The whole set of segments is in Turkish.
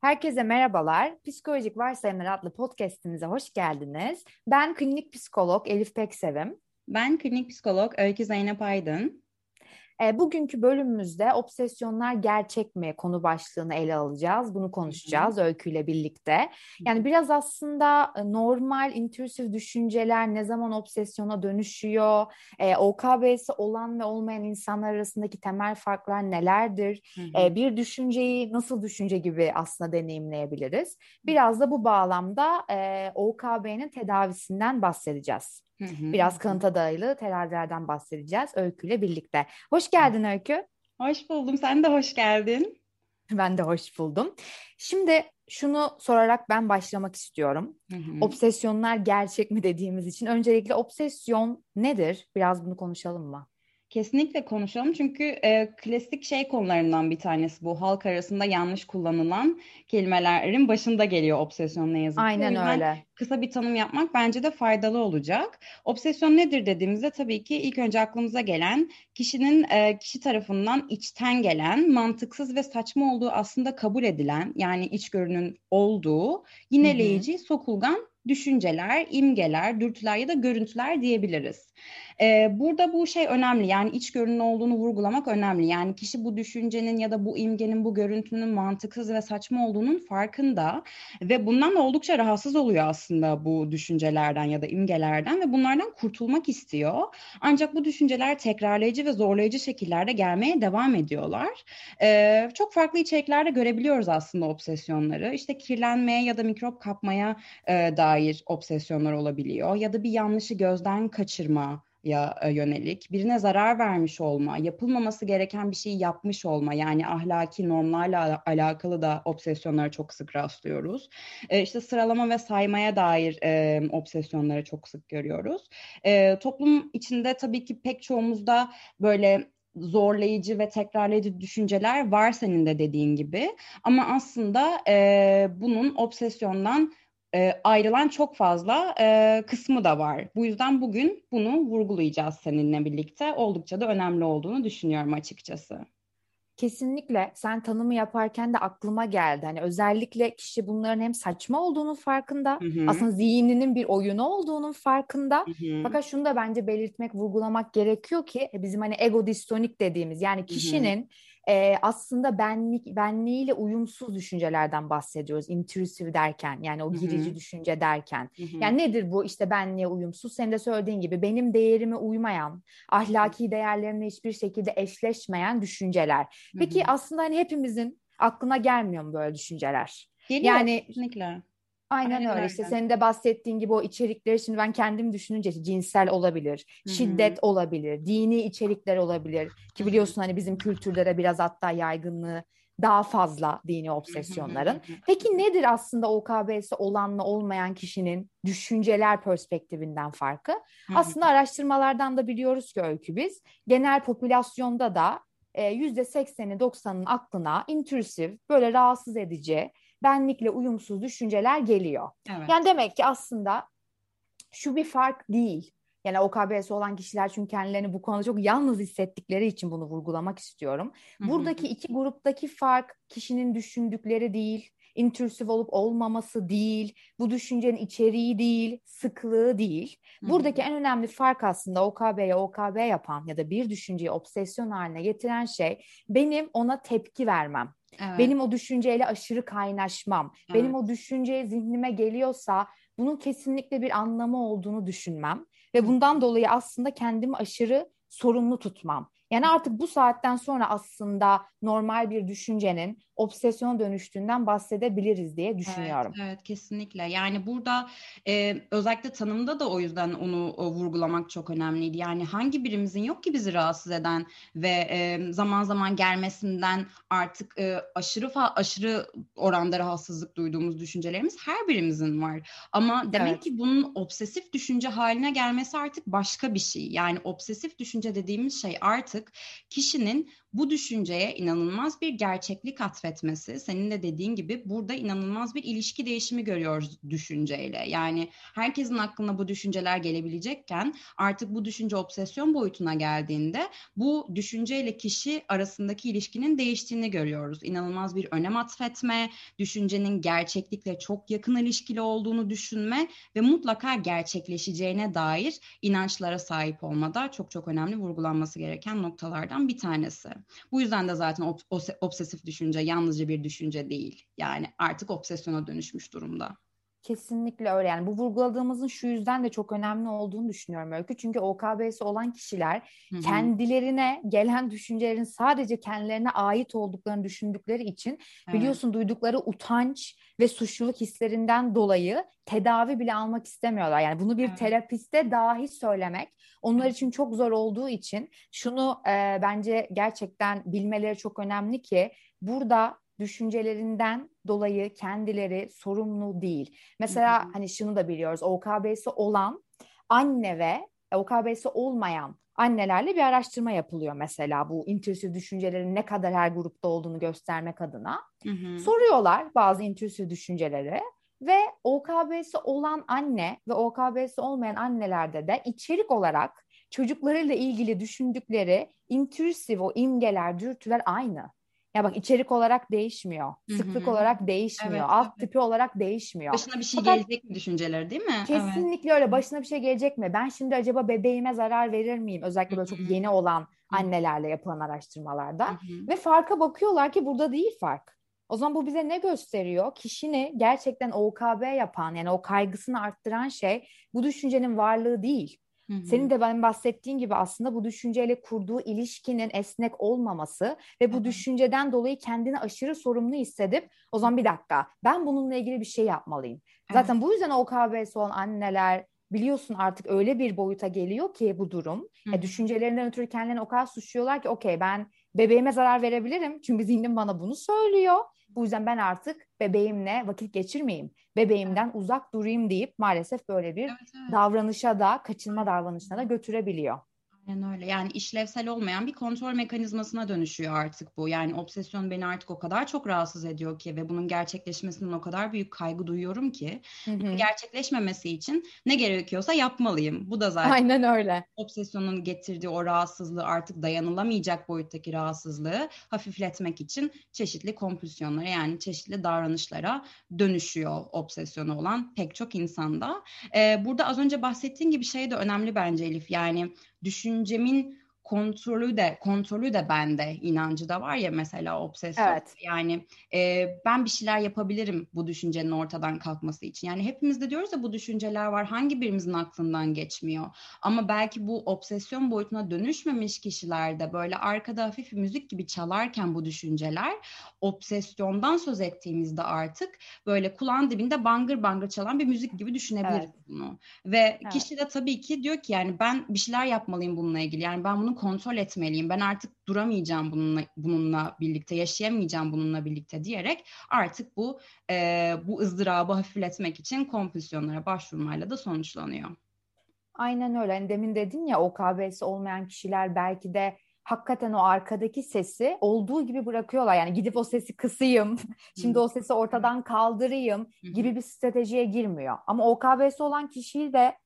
Herkese merhabalar. Psikolojik Varsayımlar adlı podcastimize hoş geldiniz. Ben klinik psikolog Elif Peksevim. Ben klinik psikolog Öykü Zeynep Aydın. E, bugünkü bölümümüzde obsesyonlar gerçek mi konu başlığını ele alacağız. Bunu konuşacağız Hı-hı. öyküyle birlikte. Yani biraz aslında e, normal intrusif düşünceler ne zaman obsesyona dönüşüyor? E, OKB'si olan ve olmayan insanlar arasındaki temel farklar nelerdir? E, bir düşünceyi nasıl düşünce gibi aslında deneyimleyebiliriz? Biraz da bu bağlamda e, OKB'nin tedavisinden bahsedeceğiz. Hı hı. Biraz kanıta dayalı terazilerden bahsedeceğiz Öykü'yle birlikte. Hoş geldin Öykü. Hoş buldum. Sen de hoş geldin. Ben de hoş buldum. Şimdi şunu sorarak ben başlamak istiyorum. Hı hı. Obsesyonlar gerçek mi dediğimiz için öncelikle obsesyon nedir? Biraz bunu konuşalım mı? Kesinlikle konuşalım çünkü e, klasik şey konularından bir tanesi bu. Halk arasında yanlış kullanılan kelimelerin başında geliyor obsesyon ne yazık ki. Aynen öyle. Kısa bir tanım yapmak bence de faydalı olacak. Obsesyon nedir dediğimizde tabii ki ilk önce aklımıza gelen kişinin e, kişi tarafından içten gelen, mantıksız ve saçma olduğu aslında kabul edilen yani içgörünün olduğu yineleyici, Hı-hı. sokulgan düşünceler, imgeler, dürtüler ya da görüntüler diyebiliriz. Ee, burada bu şey önemli yani iç görünün olduğunu vurgulamak önemli. Yani kişi bu düşüncenin ya da bu imgenin, bu görüntünün mantıksız ve saçma olduğunun farkında ve bundan da oldukça rahatsız oluyor aslında bu düşüncelerden ya da imgelerden ve bunlardan kurtulmak istiyor. Ancak bu düşünceler tekrarlayıcı ve zorlayıcı şekillerde gelmeye devam ediyorlar. Ee, çok farklı içeriklerde görebiliyoruz aslında obsesyonları. İşte kirlenmeye ya da mikrop kapmaya e, dair obsesyonlar olabiliyor ya da bir yanlışı gözden kaçırma ya e, yönelik birine zarar vermiş olma, yapılmaması gereken bir şeyi yapmış olma yani ahlaki normlarla alakalı da obsesyonlara çok sık rastlıyoruz. E, işte sıralama ve saymaya dair e, obsesyonları çok sık görüyoruz. E, toplum içinde tabii ki pek çoğumuzda böyle zorlayıcı ve tekrarlayıcı düşünceler var senin de dediğin gibi. Ama aslında e, bunun obsesyondan e, ayrılan çok fazla e, kısmı da var. Bu yüzden bugün bunu vurgulayacağız seninle birlikte. Oldukça da önemli olduğunu düşünüyorum açıkçası. Kesinlikle sen tanımı yaparken de aklıma geldi. Hani özellikle kişi bunların hem saçma olduğunun farkında, hı hı. aslında zihninin bir oyunu olduğunun farkında. Hı hı. Fakat şunu da bence belirtmek, vurgulamak gerekiyor ki bizim hani ego distonik dediğimiz yani kişinin hı hı e, aslında benlik benliğiyle uyumsuz düşüncelerden bahsediyoruz. Intrusive derken yani o girici Hı-hı. düşünce derken. Hı-hı. Yani nedir bu işte benliğe uyumsuz? Senin de söylediğin gibi benim değerime uymayan, ahlaki değerlerimle hiçbir şekilde eşleşmeyen düşünceler. Peki Hı-hı. aslında hani hepimizin aklına gelmiyor mu böyle düşünceler? Geliyor yani, kesinlikle. Aynen, Aynen öyle işte senin de bahsettiğin gibi o içerikleri şimdi ben kendim düşününce cinsel olabilir, Hı-hı. şiddet olabilir, dini içerikler olabilir ki biliyorsun hani bizim kültürlere biraz hatta yaygınlığı daha fazla dini obsesyonların. Peki nedir aslında OKB'si olanla olmayan kişinin düşünceler perspektifinden farkı? Aslında araştırmalardan da biliyoruz ki öykü biz genel popülasyonda da yüzde 80'i 90'ın aklına intrusif böyle rahatsız edici benlikle uyumsuz düşünceler geliyor. Evet. Yani demek ki aslında şu bir fark değil. Yani OKB'si olan kişiler çünkü kendilerini bu konuda çok yalnız hissettikleri için bunu vurgulamak istiyorum. Buradaki iki gruptaki fark kişinin düşündükleri değil, intrüsif olup olmaması değil, bu düşüncenin içeriği değil, sıklığı değil. Buradaki en önemli fark aslında OKB'ye OKB yapan ya da bir düşünceyi obsesyon haline getiren şey benim ona tepki vermem. Evet. Benim o düşünceyle aşırı kaynaşmam. Evet. Benim o düşünce zihnime geliyorsa bunun kesinlikle bir anlamı olduğunu düşünmem ve bundan dolayı aslında kendimi aşırı sorumlu tutmam. Yani artık bu saatten sonra aslında normal bir düşüncenin obsesyon dönüştüğünden bahsedebiliriz diye düşünüyorum. Evet, evet kesinlikle. Yani burada e, özellikle tanımda da o yüzden onu o, vurgulamak çok önemliydi. Yani hangi birimizin yok ki bizi rahatsız eden ve e, zaman zaman gelmesinden artık e, aşırı aşırı oranda rahatsızlık duyduğumuz düşüncelerimiz her birimizin var. Ama demek evet. ki bunun obsesif düşünce haline gelmesi artık başka bir şey. Yani obsesif düşünce dediğimiz şey artık kişinin bu düşünceye inanılmaz bir gerçeklik atfetmesi. Senin de dediğin gibi burada inanılmaz bir ilişki değişimi görüyoruz düşünceyle. Yani herkesin aklına bu düşünceler gelebilecekken artık bu düşünce obsesyon boyutuna geldiğinde bu düşünceyle kişi arasındaki ilişkinin değiştiğini görüyoruz. İnanılmaz bir önem atfetme, düşüncenin gerçeklikle çok yakın ilişkili olduğunu düşünme ve mutlaka gerçekleşeceğine dair inançlara sahip olmada çok çok önemli vurgulanması gereken noktalardan bir tanesi. Bu yüzden de zaten ob- obsesif düşünce yalnızca bir düşünce değil. Yani artık obsesyona dönüşmüş durumda. Kesinlikle öyle. Yani bu vurguladığımızın şu yüzden de çok önemli olduğunu düşünüyorum Öykü. Çünkü OKB'si olan kişiler Hı-hı. kendilerine gelen düşüncelerin sadece kendilerine ait olduklarını düşündükleri için evet. biliyorsun duydukları utanç ve suçluluk hislerinden dolayı tedavi bile almak istemiyorlar. Yani bunu bir evet. terapiste dahi söylemek onlar için çok zor olduğu için şunu e, bence gerçekten bilmeleri çok önemli ki burada düşüncelerinden dolayı kendileri sorumlu değil. Mesela hani şunu da biliyoruz. OKB'si olan anne ve OKB'si olmayan annelerle bir araştırma yapılıyor mesela bu intrüsif düşüncelerin ne kadar her grupta olduğunu göstermek adına. Hı hı. Soruyorlar bazı intrüsif düşünceleri ve OKB'si olan anne ve OKB'si olmayan annelerde de içerik olarak çocuklarıyla ilgili düşündükleri intrüsif o imgeler, dürtüler aynı. Ya bak içerik olarak değişmiyor. Hı-hı. Sıklık olarak değişmiyor. Evet, alt evet. tipi olarak değişmiyor. Başına bir şey Fakat, gelecek mi düşünceleri değil mi? Kesinlikle evet. öyle. Başına bir şey gelecek mi? Ben şimdi acaba bebeğime zarar verir miyim? Özellikle böyle Hı-hı. çok yeni olan annelerle yapılan araştırmalarda. Hı-hı. Ve farka bakıyorlar ki burada değil fark. O zaman bu bize ne gösteriyor? Kişini gerçekten OKB yapan yani o kaygısını arttıran şey bu düşüncenin varlığı değil. Hı Senin de ben bahsettiğin gibi aslında bu düşünceyle kurduğu ilişkinin esnek olmaması ve bu hı düşünceden dolayı kendini aşırı sorumlu hissedip o zaman bir dakika ben bununla ilgili bir şey yapmalıyım. Evet. Zaten bu yüzden OKB'si olan anneler biliyorsun artık öyle bir boyuta geliyor ki bu durum. Hı. E, düşüncelerinden ötürü kendilerini o kadar suçluyorlar ki okey ben bebeğime zarar verebilirim. Çünkü zihnim bana bunu söylüyor. Bu yüzden ben artık bebeğimle vakit geçirmeyeyim. Bebeğimden uzak durayım deyip maalesef böyle bir evet, evet. davranışa da kaçınma davranışına da götürebiliyor. Aynen öyle. Yani işlevsel olmayan bir kontrol mekanizmasına dönüşüyor artık bu. Yani obsesyon beni artık o kadar çok rahatsız ediyor ki ve bunun gerçekleşmesinden o kadar büyük kaygı duyuyorum ki hı hı. gerçekleşmemesi için ne gerekiyorsa yapmalıyım. Bu da zaten Aynen öyle. Obsesyonun getirdiği o rahatsızlığı artık dayanılamayacak boyuttaki rahatsızlığı hafifletmek için çeşitli kompulsiyonlara yani çeşitli davranışlara dönüşüyor obsesyonu olan pek çok insanda. Ee, burada az önce bahsettiğin gibi şey de önemli bence Elif. Yani düşüncemin kontrolü de kontrolü de bende inancı da var ya mesela obsesyon. Evet. Yani e, ben bir şeyler yapabilirim bu düşüncenin ortadan kalkması için. Yani hepimiz de diyoruz ya bu düşünceler var. Hangi birimizin aklından geçmiyor? Ama belki bu obsesyon boyutuna dönüşmemiş kişilerde böyle arkada hafif müzik gibi çalarken bu düşünceler obsesyondan söz ettiğimizde artık böyle kulağın dibinde bangır bangır çalan bir müzik gibi düşünebiliriz evet. bunu. Ve evet. kişi de tabii ki diyor ki yani ben bir şeyler yapmalıyım bununla ilgili. Yani ben bunu kontrol etmeliyim. Ben artık duramayacağım bununla bununla birlikte, yaşayamayacağım bununla birlikte diyerek artık bu e, bu ızdırabı hafifletmek için kompulsiyonlara başvurmayla da sonuçlanıyor. Aynen öyle. Yani demin dedin ya OKB'si olmayan kişiler belki de hakikaten o arkadaki sesi olduğu gibi bırakıyorlar. Yani gidip o sesi kısayım, şimdi o sesi ortadan kaldırayım gibi bir stratejiye girmiyor. Ama OKB'si olan kişiyi de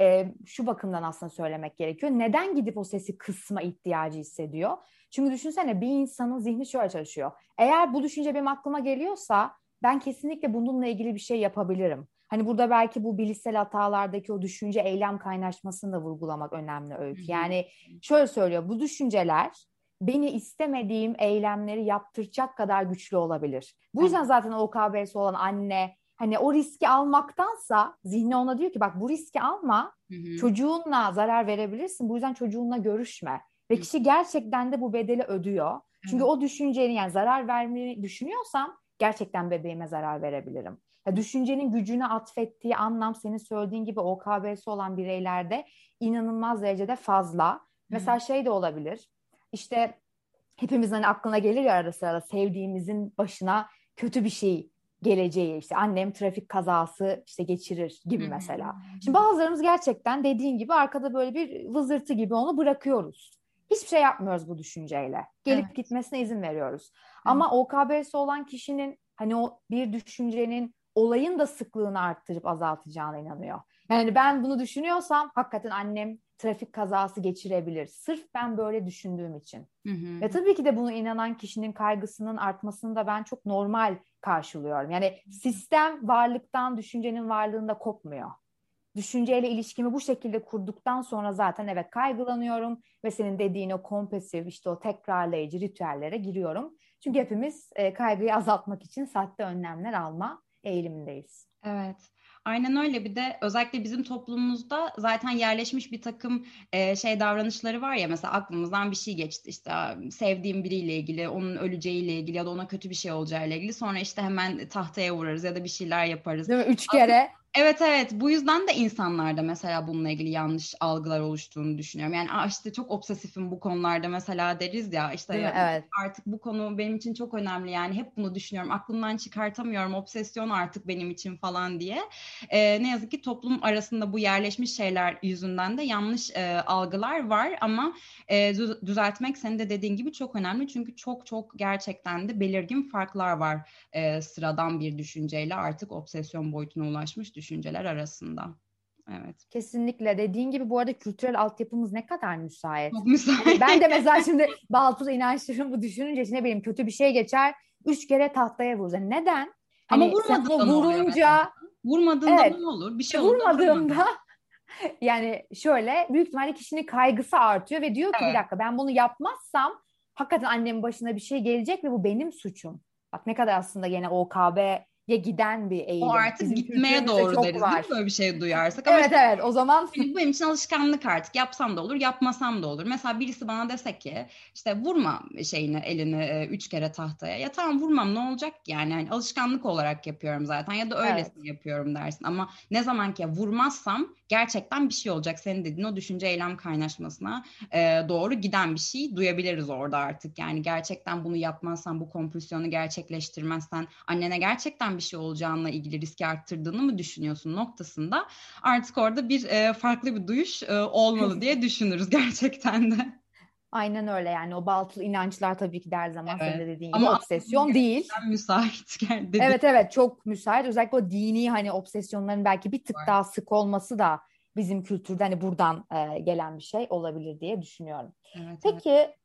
e, şu bakımdan aslında söylemek gerekiyor. Neden gidip o sesi kısma ihtiyacı hissediyor? Çünkü düşünsene bir insanın zihni şöyle çalışıyor. Eğer bu düşünce benim aklıma geliyorsa ben kesinlikle bununla ilgili bir şey yapabilirim. Hani burada belki bu bilişsel hatalardaki o düşünce eylem kaynaşmasını da vurgulamak önemli öykü. Yani şöyle söylüyor bu düşünceler beni istemediğim eylemleri yaptıracak kadar güçlü olabilir. Bu yüzden zaten OKB'si olan anne hani o riski almaktansa zihni ona diyor ki bak bu riski alma hı hı. çocuğunla zarar verebilirsin bu yüzden çocuğunla görüşme ve hı. kişi gerçekten de bu bedeli ödüyor. Çünkü hı. o düşüncenin yani zarar vermeyi düşünüyorsam gerçekten bebeğime zarar verebilirim. Ya düşüncenin gücünü atfettiği anlam senin söylediğin gibi OKB'si olan bireylerde inanılmaz derecede fazla. Hı. Mesela şey de olabilir. İşte hepimizin hani aklına gelir ya ara sırada sevdiğimizin başına kötü bir şey geleceği işte annem trafik kazası işte geçirir gibi mesela. Şimdi bazılarımız gerçekten dediğin gibi arkada böyle bir vızırtı gibi onu bırakıyoruz. hiçbir şey yapmıyoruz bu düşünceyle. Gelip evet. gitmesine izin veriyoruz. Evet. Ama OKB'si olan kişinin hani o bir düşüncenin olayın da sıklığını arttırıp azaltacağına inanıyor. Yani ben bunu düşünüyorsam hakikaten annem trafik kazası geçirebilir. Sırf ben böyle düşündüğüm için. Hı hı. Ve tabii ki de bunu inanan kişinin kaygısının artmasını da ben çok normal karşılıyorum. Yani sistem varlıktan, düşüncenin varlığında kopmuyor. Düşünceyle ilişkimi bu şekilde kurduktan sonra zaten evet kaygılanıyorum ve senin dediğin o kompulsif işte o tekrarlayıcı ritüellere giriyorum. Çünkü hepimiz e, kaygıyı azaltmak için sahte önlemler alma eğilimindeyiz. Evet. Aynen öyle bir de özellikle bizim toplumumuzda zaten yerleşmiş bir takım e, şey davranışları var ya mesela aklımızdan bir şey geçti işte sevdiğim biriyle ilgili onun öleceğiyle ilgili ya da ona kötü bir şey olacağıyla ilgili sonra işte hemen tahtaya vurarız ya da bir şeyler yaparız. Değil mi? Üç kere. Evet evet. Bu yüzden de insanlarda mesela bununla ilgili yanlış algılar oluştuğunu düşünüyorum. Yani işte çok obsesifim bu konularda mesela. deriz ya işte ya, evet. artık bu konu benim için çok önemli yani hep bunu düşünüyorum. Aklımdan çıkartamıyorum obsesyon artık benim için. falan diye. Ee, ne yazık ki toplum arasında bu yerleşmiş şeyler yüzünden de yanlış e, algılar var. Ama e, düzeltmek senin de dediğin gibi çok önemli. Çünkü çok çok gerçekten de belirgin farklar var e, sıradan bir düşünceyle artık obsesyon boyutuna ulaşmış düşünceler arasında. Evet. Kesinlikle. Dediğin gibi bu arada kültürel altyapımız ne kadar müsait. Çok müsait. Ben de mesela şimdi Baltuz inançlarım düşününce ne bileyim kötü bir şey geçer. Üç kere tahtaya vurur. neden? Ama hani vurmadığında vurunca, Vurmadığında evet, ne olur? Bir şey Vurmadığımda yani şöyle büyük ihtimalle kişinin kaygısı artıyor ve diyor ki evet. bir dakika ben bunu yapmazsam hakikaten annemin başına bir şey gelecek ve bu benim suçum. Bak ne kadar aslında yine OKB ya giden bir eğilim. O artık Bizim gitmeye doğru deriz var. değil mi böyle bir şey duyarsak? Ama evet evet o zaman. Bu benim için alışkanlık artık. Yapsam da olur yapmasam da olur. Mesela birisi bana desek ki işte vurma şeyini elini e, üç kere tahtaya. Ya tamam vurmam ne olacak yani? yani alışkanlık olarak yapıyorum zaten ya da öylesini evet. yapıyorum dersin. Ama ne zaman ki vurmazsam gerçekten bir şey olacak. Senin dediğin o düşünce eylem kaynaşmasına e, doğru giden bir şey duyabiliriz orada artık. Yani gerçekten bunu yapmazsan bu kompulsiyonu gerçekleştirmezsen annene gerçekten bir şey olacağına ilgili riski arttırdığını mı düşünüyorsun noktasında artık orada bir e, farklı bir duyuş e, olmalı diye düşünürüz gerçekten de. Aynen öyle yani o baltılı inançlar tabii ki de her zaman evet. senin de dediğin gibi Ama obsesyon değil. müsait. Dedi. Evet evet çok müsait. Özellikle o dini hani obsesyonların belki bir tık Var. daha sık olması da bizim kültürde hani buradan e, gelen bir şey olabilir diye düşünüyorum. Evet, Peki evet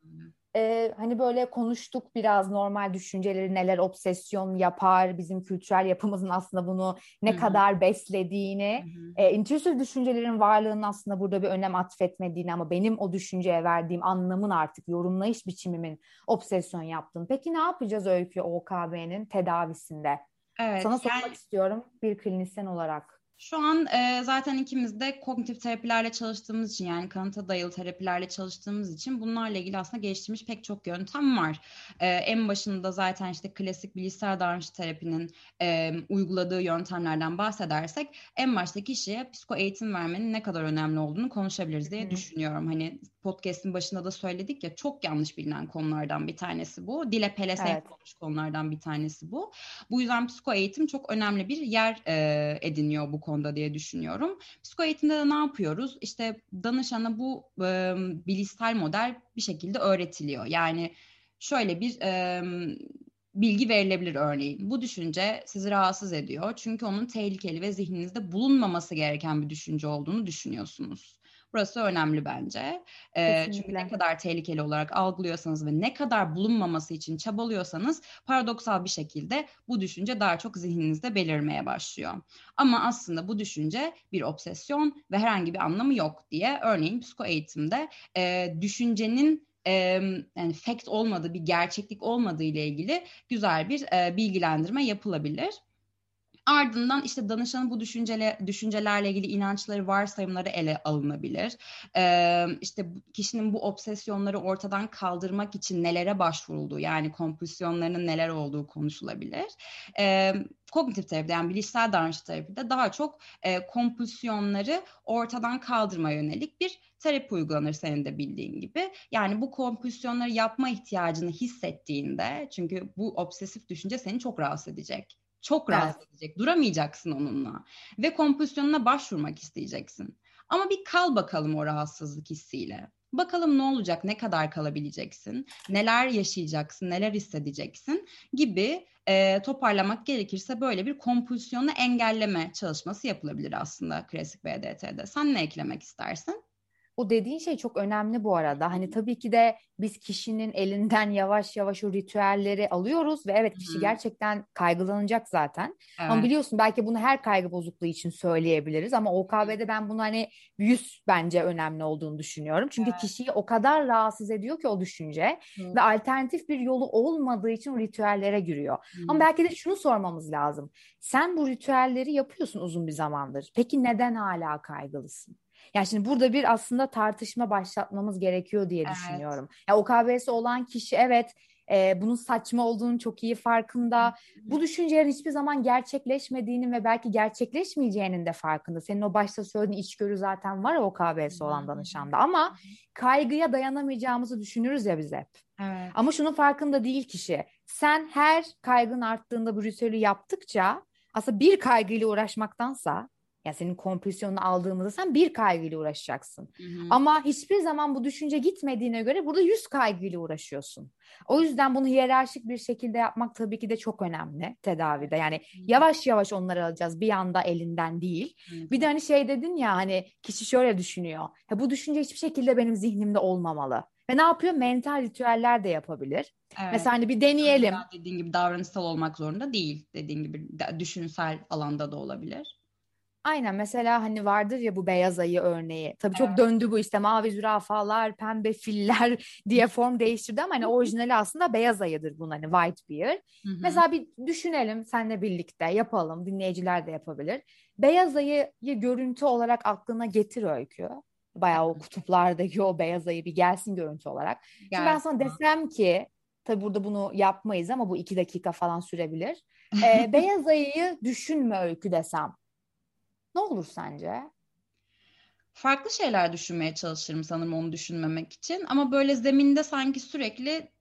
e, hani böyle konuştuk biraz normal düşünceleri neler obsesyon yapar, bizim kültürel yapımızın aslında bunu ne Hı-hı. kadar beslediğini, e, intrusif düşüncelerin varlığının aslında burada bir önem atfetmediğini ama benim o düşünceye verdiğim anlamın artık yorumlayış biçimimin obsesyon yaptığını. Peki ne yapacağız Öykü OKB'nin tedavisinde? Evet, Sana sormak yani... istiyorum bir klinisyen olarak. Şu an e, zaten ikimiz de kognitif terapilerle çalıştığımız için yani kanıta dayalı terapilerle çalıştığımız için bunlarla ilgili aslında geliştirmiş pek çok yöntem var. E, en başında zaten işte klasik bilişsel davranış terapinin e, uyguladığı yöntemlerden bahsedersek en başta kişiye psiko eğitim vermenin ne kadar önemli olduğunu konuşabiliriz diye Hı. düşünüyorum. Hani podcast'in başında da söyledik ya çok yanlış bilinen konulardan bir tanesi bu. Dile pelese evet. konulardan bir tanesi bu. Bu yüzden psiko eğitim çok önemli bir yer e, ediniyor bu konuda diye düşünüyorum. Psiko eğitimde de ne yapıyoruz? İşte danışana bu e, bilişsel model bir şekilde öğretiliyor. Yani şöyle bir e, bilgi verilebilir örneğin. Bu düşünce sizi rahatsız ediyor. Çünkü onun tehlikeli ve zihninizde bulunmaması gereken bir düşünce olduğunu düşünüyorsunuz. Burası önemli bence. E, çünkü ne kadar tehlikeli olarak algılıyorsanız ve ne kadar bulunmaması için çabalıyorsanız paradoksal bir şekilde bu düşünce daha çok zihninizde belirmeye başlıyor. Ama aslında bu düşünce bir obsesyon ve herhangi bir anlamı yok diye örneğin psiko eğitimde e, düşüncenin e, yani fact olmadığı, bir gerçeklik olmadığı ile ilgili güzel bir e, bilgilendirme yapılabilir. Ardından işte danışanın bu düşüncele, düşüncelerle ilgili inançları, varsayımları ele alınabilir. Ee, işte kişinin bu obsesyonları ortadan kaldırmak için nelere başvurulduğu yani kompulsiyonlarının neler olduğu konuşulabilir. Ee, kognitif terapide yani bilişsel davranış terapide daha çok e, kompulsiyonları ortadan kaldırma yönelik bir terapi uygulanır senin de bildiğin gibi. Yani bu kompulsiyonları yapma ihtiyacını hissettiğinde çünkü bu obsesif düşünce seni çok rahatsız edecek çok rahatsız evet. edecek. Duramayacaksın onunla. Ve kompulsiyonuna başvurmak isteyeceksin. Ama bir kal bakalım o rahatsızlık hissiyle. Bakalım ne olacak, ne kadar kalabileceksin, neler yaşayacaksın, neler hissedeceksin gibi e, toparlamak gerekirse böyle bir kompulsiyonu engelleme çalışması yapılabilir aslında klasik BDT'de. Sen ne eklemek istersin? O dediğin şey çok önemli bu arada. Hani tabii ki de biz kişinin elinden yavaş yavaş o ritüelleri alıyoruz ve evet kişi Hı-hı. gerçekten kaygılanacak zaten. Evet. Ama biliyorsun belki bunu her kaygı bozukluğu için söyleyebiliriz ama OKB'de ben bunu hani yüz bence önemli olduğunu düşünüyorum. Çünkü evet. kişiyi o kadar rahatsız ediyor ki o düşünce Hı-hı. ve alternatif bir yolu olmadığı için ritüellere giriyor. Hı-hı. Ama belki de şunu sormamız lazım. Sen bu ritüelleri yapıyorsun uzun bir zamandır. Peki neden hala kaygılısın? Yani şimdi burada bir aslında tartışma başlatmamız gerekiyor diye evet. düşünüyorum. Ya OKB'si olan kişi evet e, bunun saçma olduğunu çok iyi farkında. Bu düşüncelerin hiçbir zaman gerçekleşmediğinin ve belki gerçekleşmeyeceğinin de farkında. Senin o başta söylediğin içgörü zaten var OKB'si olan danışanda ama kaygıya dayanamayacağımızı düşünürüz ya biz hep. Evet. Ama şunun farkında değil kişi. Sen her kaygın arttığında bu ritüeli yaptıkça aslında bir kaygıyla uğraşmaktansa yani senin kompulsiyonunu aldığımızda sen bir kaygıyla uğraşacaksın. Hı hı. Ama hiçbir zaman bu düşünce gitmediğine göre burada yüz kaygıyla uğraşıyorsun. O yüzden bunu hiyerarşik bir şekilde yapmak tabii ki de çok önemli tedavide. Yani hı. yavaş yavaş onları alacağız bir anda elinden değil. Hı. Bir de hani şey dedin ya hani kişi şöyle düşünüyor. Ya bu düşünce hiçbir şekilde benim zihnimde olmamalı. Ve ne yapıyor? Mental ritüeller de yapabilir. Evet. Mesela hani bir deneyelim. Dediğin gibi davranışsal olmak zorunda değil. Dediğin gibi düşünsel alanda da olabilir. Aynen mesela hani vardır ya bu beyaz ayı örneği. Tabii çok döndü bu işte mavi zürafalar, pembe filler diye form değiştirdi ama hani orijinali aslında beyaz ayıdır bunun hani white bear. Mesela bir düşünelim seninle birlikte yapalım. Dinleyiciler de yapabilir. Beyaz ayıyı görüntü olarak aklına getir öykü. Bayağı o kutuplardaki o beyaz ayı bir gelsin görüntü olarak. Gelsin. Şimdi ben sana desem ki tabii burada bunu yapmayız ama bu iki dakika falan sürebilir. Ee, beyaz ayıyı düşünme öykü desem ne olur sence? Farklı şeyler düşünmeye çalışırım sanırım onu düşünmemek için. Ama böyle zeminde sanki sürekli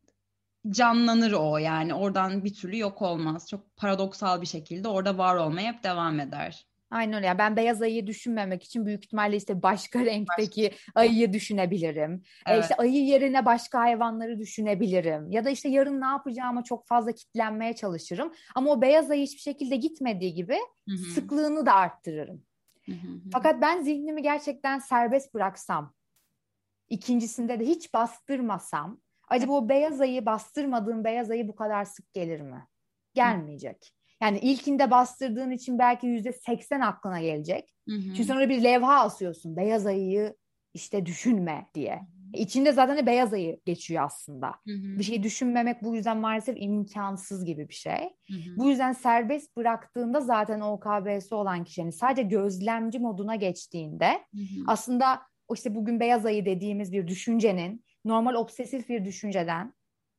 canlanır o yani oradan bir türlü yok olmaz. Çok paradoksal bir şekilde orada var olmaya hep devam eder. Aynen öyle. Yani ben beyaz ayıyı düşünmemek için büyük ihtimalle işte başka renkteki başka. ayıyı düşünebilirim. Evet. E işte ayı yerine başka hayvanları düşünebilirim. Ya da işte yarın ne yapacağıma çok fazla kitlenmeye çalışırım. Ama o beyaz ayı hiçbir şekilde gitmediği gibi Hı-hı. sıklığını da arttırırım. Hı-hı. Fakat ben zihnimi gerçekten serbest bıraksam, ikincisinde de hiç bastırmasam, acaba o beyaz ayı bastırmadığım beyaz ayı bu kadar sık gelir mi? Gelmeyecek. Yani ilkinde bastırdığın için belki yüzde seksen aklına gelecek. Hı hı. Çünkü sonra bir levha asıyorsun. Beyaz ayıyı işte düşünme diye. Hı İçinde zaten de beyaz ayı geçiyor aslında. Hı hı. Bir şey düşünmemek bu yüzden maalesef imkansız gibi bir şey. Hı hı. Bu yüzden serbest bıraktığında zaten OKB'si olan kişinin sadece gözlemci moduna geçtiğinde hı hı. aslında işte bugün beyaz ayı dediğimiz bir düşüncenin normal obsesif bir düşünceden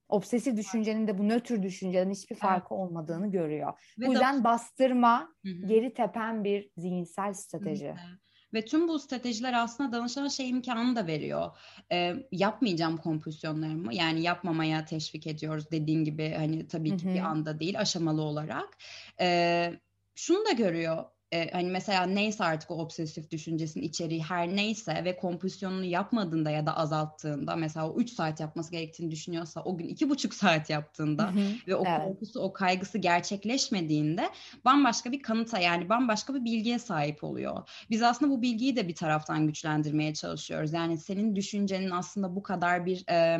obsesif düşüncenin de bu nötr düşünceden hiçbir farkı olmadığını görüyor. Ve bu yüzden da... bastırma, Hı-hı. geri tepen bir zihinsel strateji. Hı-hı. Ve tüm bu stratejiler aslında danışana şey imkanı da veriyor. E, yapmayacağım kompulsiyonlarımı yani yapmamaya teşvik ediyoruz dediğin gibi hani tabii ki Hı-hı. bir anda değil aşamalı olarak. E, şunu da görüyor e, hani mesela neyse artık o obsesif düşüncesinin içeriği her neyse ve kompulsiyonunu yapmadığında ya da azalttığında mesela o 3 saat yapması gerektiğini düşünüyorsa o gün 2,5 saat yaptığında hı hı, ve o evet. korkusu o kaygısı gerçekleşmediğinde bambaşka bir kanıta yani bambaşka bir bilgiye sahip oluyor. Biz aslında bu bilgiyi de bir taraftan güçlendirmeye çalışıyoruz. Yani senin düşüncenin aslında bu kadar bir e,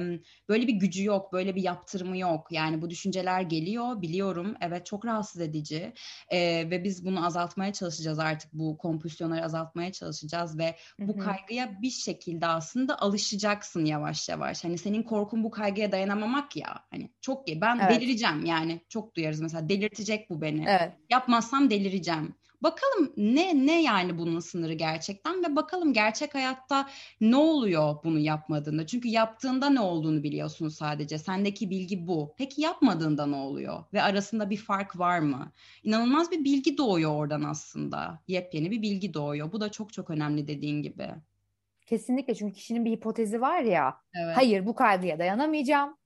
böyle bir gücü yok, böyle bir yaptırımı yok. Yani bu düşünceler geliyor biliyorum evet çok rahatsız edici e, ve biz bunu azaltmaya çalışacağız artık bu kompulsiyonları azaltmaya çalışacağız ve bu Hı-hı. kaygıya bir şekilde aslında alışacaksın yavaş yavaş. Hani senin korkun bu kaygıya dayanamamak ya. Hani çok ben evet. delireceğim yani çok duyarız mesela delirtecek bu beni. Evet. Yapmazsam delireceğim. Bakalım ne ne yani bunun sınırı gerçekten ve bakalım gerçek hayatta ne oluyor bunu yapmadığında. Çünkü yaptığında ne olduğunu biliyorsun sadece. Sendeki bilgi bu. Peki yapmadığında ne oluyor? Ve arasında bir fark var mı? İnanılmaz bir bilgi doğuyor oradan aslında. Yepyeni bir bilgi doğuyor. Bu da çok çok önemli dediğin gibi. Kesinlikle çünkü kişinin bir hipotezi var ya. Evet. Hayır bu kaygıya dayanamayacağım.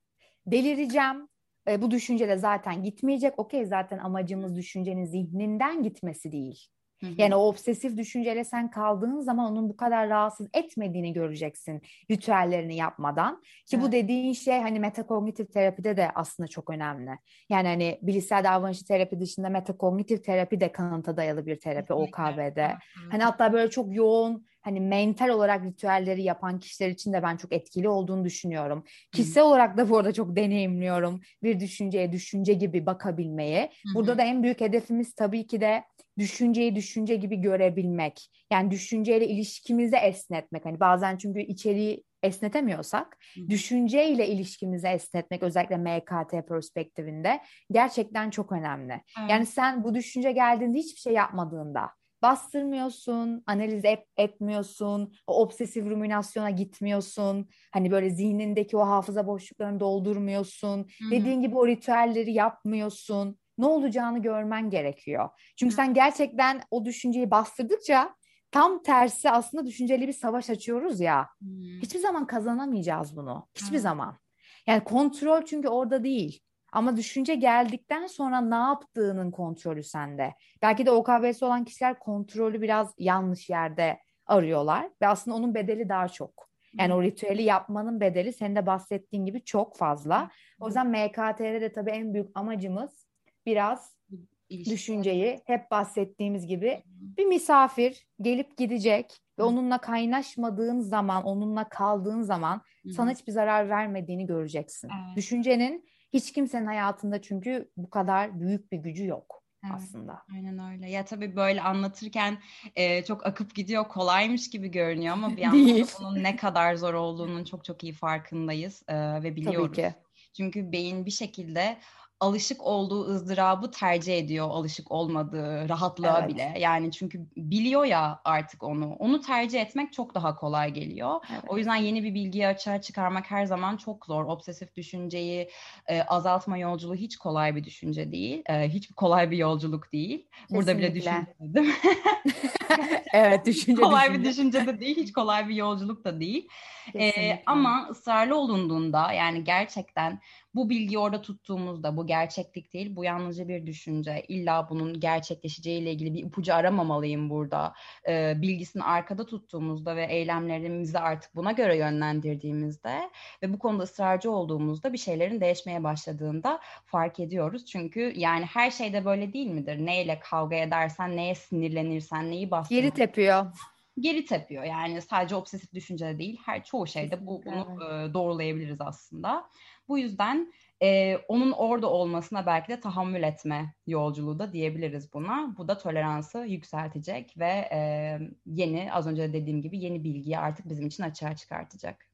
Delireceğim e, bu düşünce de zaten gitmeyecek. Okey zaten amacımız düşüncenin zihninden gitmesi değil. Hı hı. Yani o obsesif düşünceyle sen kaldığın zaman onun bu kadar rahatsız etmediğini göreceksin ritüellerini yapmadan. Ki evet. bu dediğin şey hani metakognitif terapide de aslında çok önemli. Yani hani bilişsel davranışçı terapi dışında metakognitif terapi de kanıta dayalı bir terapi Kesinlikle. OKB'de. Hı hı. Hani hatta böyle çok yoğun hani mental olarak ritüelleri yapan kişiler için de ben çok etkili olduğunu düşünüyorum. Kişisel olarak da bu arada çok deneyimliyorum bir düşünceye düşünce gibi bakabilmeyi. Hı-hı. Burada da en büyük hedefimiz tabii ki de düşünceyi düşünce gibi görebilmek. Yani düşünceyle ilişkimizi esnetmek. Hani bazen çünkü içeriği esnetemiyorsak Hı. düşünceyle ilişkimizi esnetmek özellikle MKT perspektifinde gerçekten çok önemli. Evet. Yani sen bu düşünce geldiğinde hiçbir şey yapmadığında bastırmıyorsun, analiz et, etmiyorsun, o obsesif ruminasyona gitmiyorsun. Hani böyle zihnindeki o hafıza boşluklarını doldurmuyorsun. Hı-hı. Dediğin gibi o ritüelleri yapmıyorsun. Ne olacağını görmen gerekiyor. Çünkü Hı-hı. sen gerçekten o düşünceyi bastırdıkça tam tersi aslında düşünceli bir savaş açıyoruz ya. Hmm. Hiçbir zaman kazanamayacağız bunu. Hiçbir hmm. zaman. Yani kontrol çünkü orada değil. Ama düşünce geldikten sonra ne yaptığının kontrolü sende. Belki de OKB'si olan kişiler kontrolü biraz yanlış yerde arıyorlar ve aslında onun bedeli daha çok. Yani o ritüeli yapmanın bedeli senin de bahsettiğin gibi çok fazla. O yüzden MKT'de de tabii en büyük amacımız biraz düşünceyi hep bahsettiğimiz gibi bir misafir gelip gidecek ve onunla kaynaşmadığın zaman, onunla kaldığın zaman sana hiçbir zarar vermediğini göreceksin. Evet. Düşüncenin hiç kimsenin hayatında çünkü bu kadar büyük bir gücü yok evet, aslında. Aynen öyle. Ya tabii böyle anlatırken e, çok akıp gidiyor, kolaymış gibi görünüyor ama bir yandan bunun ne kadar zor olduğunun çok çok iyi farkındayız e, ve biliyoruz. Tabii ki. Çünkü beyin bir şekilde alışık olduğu ızdırabı tercih ediyor alışık olmadığı rahatlığa evet. bile. Yani çünkü biliyor ya artık onu. Onu tercih etmek çok daha kolay geliyor. Evet. O yüzden yeni bir bilgiyi açığa çıkarmak her zaman çok zor. Obsesif düşünceyi e, azaltma yolculuğu hiç kolay bir düşünce değil. E, hiç kolay bir yolculuk değil. Kesinlikle. Burada bile düşünce evet düşünce kolay düşünce. bir düşünce de değil. Hiç kolay bir yolculuk da değil. E, ama ısrarlı olunduğunda yani gerçekten bu bilgiyi orada tuttuğumuzda bu gerçeklik değil, bu yalnızca bir düşünce. İlla bunun gerçekleşeceğiyle ilgili bir ipucu aramamalıyım burada. Ee, bilgisini arkada tuttuğumuzda ve eylemlerimizi artık buna göre yönlendirdiğimizde ve bu konuda ısrarcı olduğumuzda bir şeylerin değişmeye başladığında fark ediyoruz. Çünkü yani her şeyde böyle değil midir? Neyle kavga edersen, neye sinirlenirsen, neyi bastırırsan. Geri tepiyor geri tepiyor. Yani sadece obsesif düşünce değil, her çoğu şeyde bu bunu e, doğrulayabiliriz aslında. Bu yüzden e, onun orada olmasına belki de tahammül etme yolculuğu da diyebiliriz buna. Bu da toleransı yükseltecek ve e, yeni, az önce de dediğim gibi yeni bilgiyi artık bizim için açığa çıkartacak.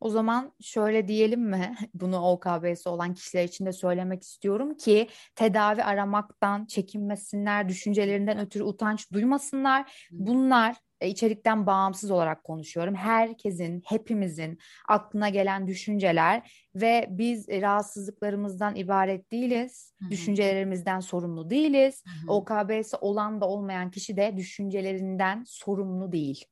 O zaman şöyle diyelim mi? Bunu OKB'si olan kişiler için de söylemek istiyorum ki tedavi aramaktan çekinmesinler, düşüncelerinden ötürü utanç duymasınlar. Bunlar e, içerikten bağımsız olarak konuşuyorum. Herkesin, hepimizin aklına gelen düşünceler ve biz rahatsızlıklarımızdan ibaret değiliz. Hı-hı. Düşüncelerimizden sorumlu değiliz. Hı-hı. OKB'si olan da olmayan kişi de düşüncelerinden sorumlu değil.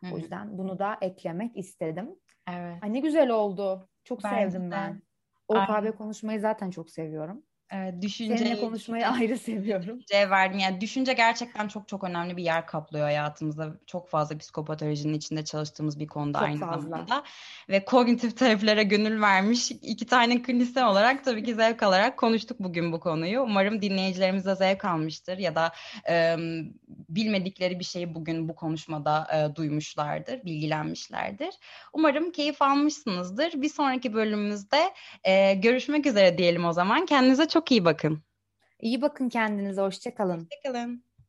Hı-hı. O yüzden bunu da eklemek istedim. Evet. Ay ne güzel oldu. Çok Bence sevdim ben. OKB konuşmayı zaten çok seviyorum. Evet, düşünce Seninle konuşmayı ayrı seviyorum. Verdim. Yani düşünce gerçekten çok çok önemli bir yer kaplıyor hayatımızda. Çok fazla psikopatolojinin içinde çalıştığımız bir konuda çok aynı fazla. zamanda. Ve kognitif terapilere gönül vermiş iki tane klinisyen olarak tabii ki zevk alarak konuştuk bugün bu konuyu. Umarım dinleyicilerimiz de zevk almıştır ya da e, bilmedikleri bir şeyi bugün bu konuşmada e, duymuşlardır, bilgilenmişlerdir. Umarım keyif almışsınızdır. Bir sonraki bölümümüzde e, görüşmek üzere diyelim o zaman. Kendinize çok çok iyi bakın. İyi bakın kendinize. Hoşçakalın. Hoşçakalın.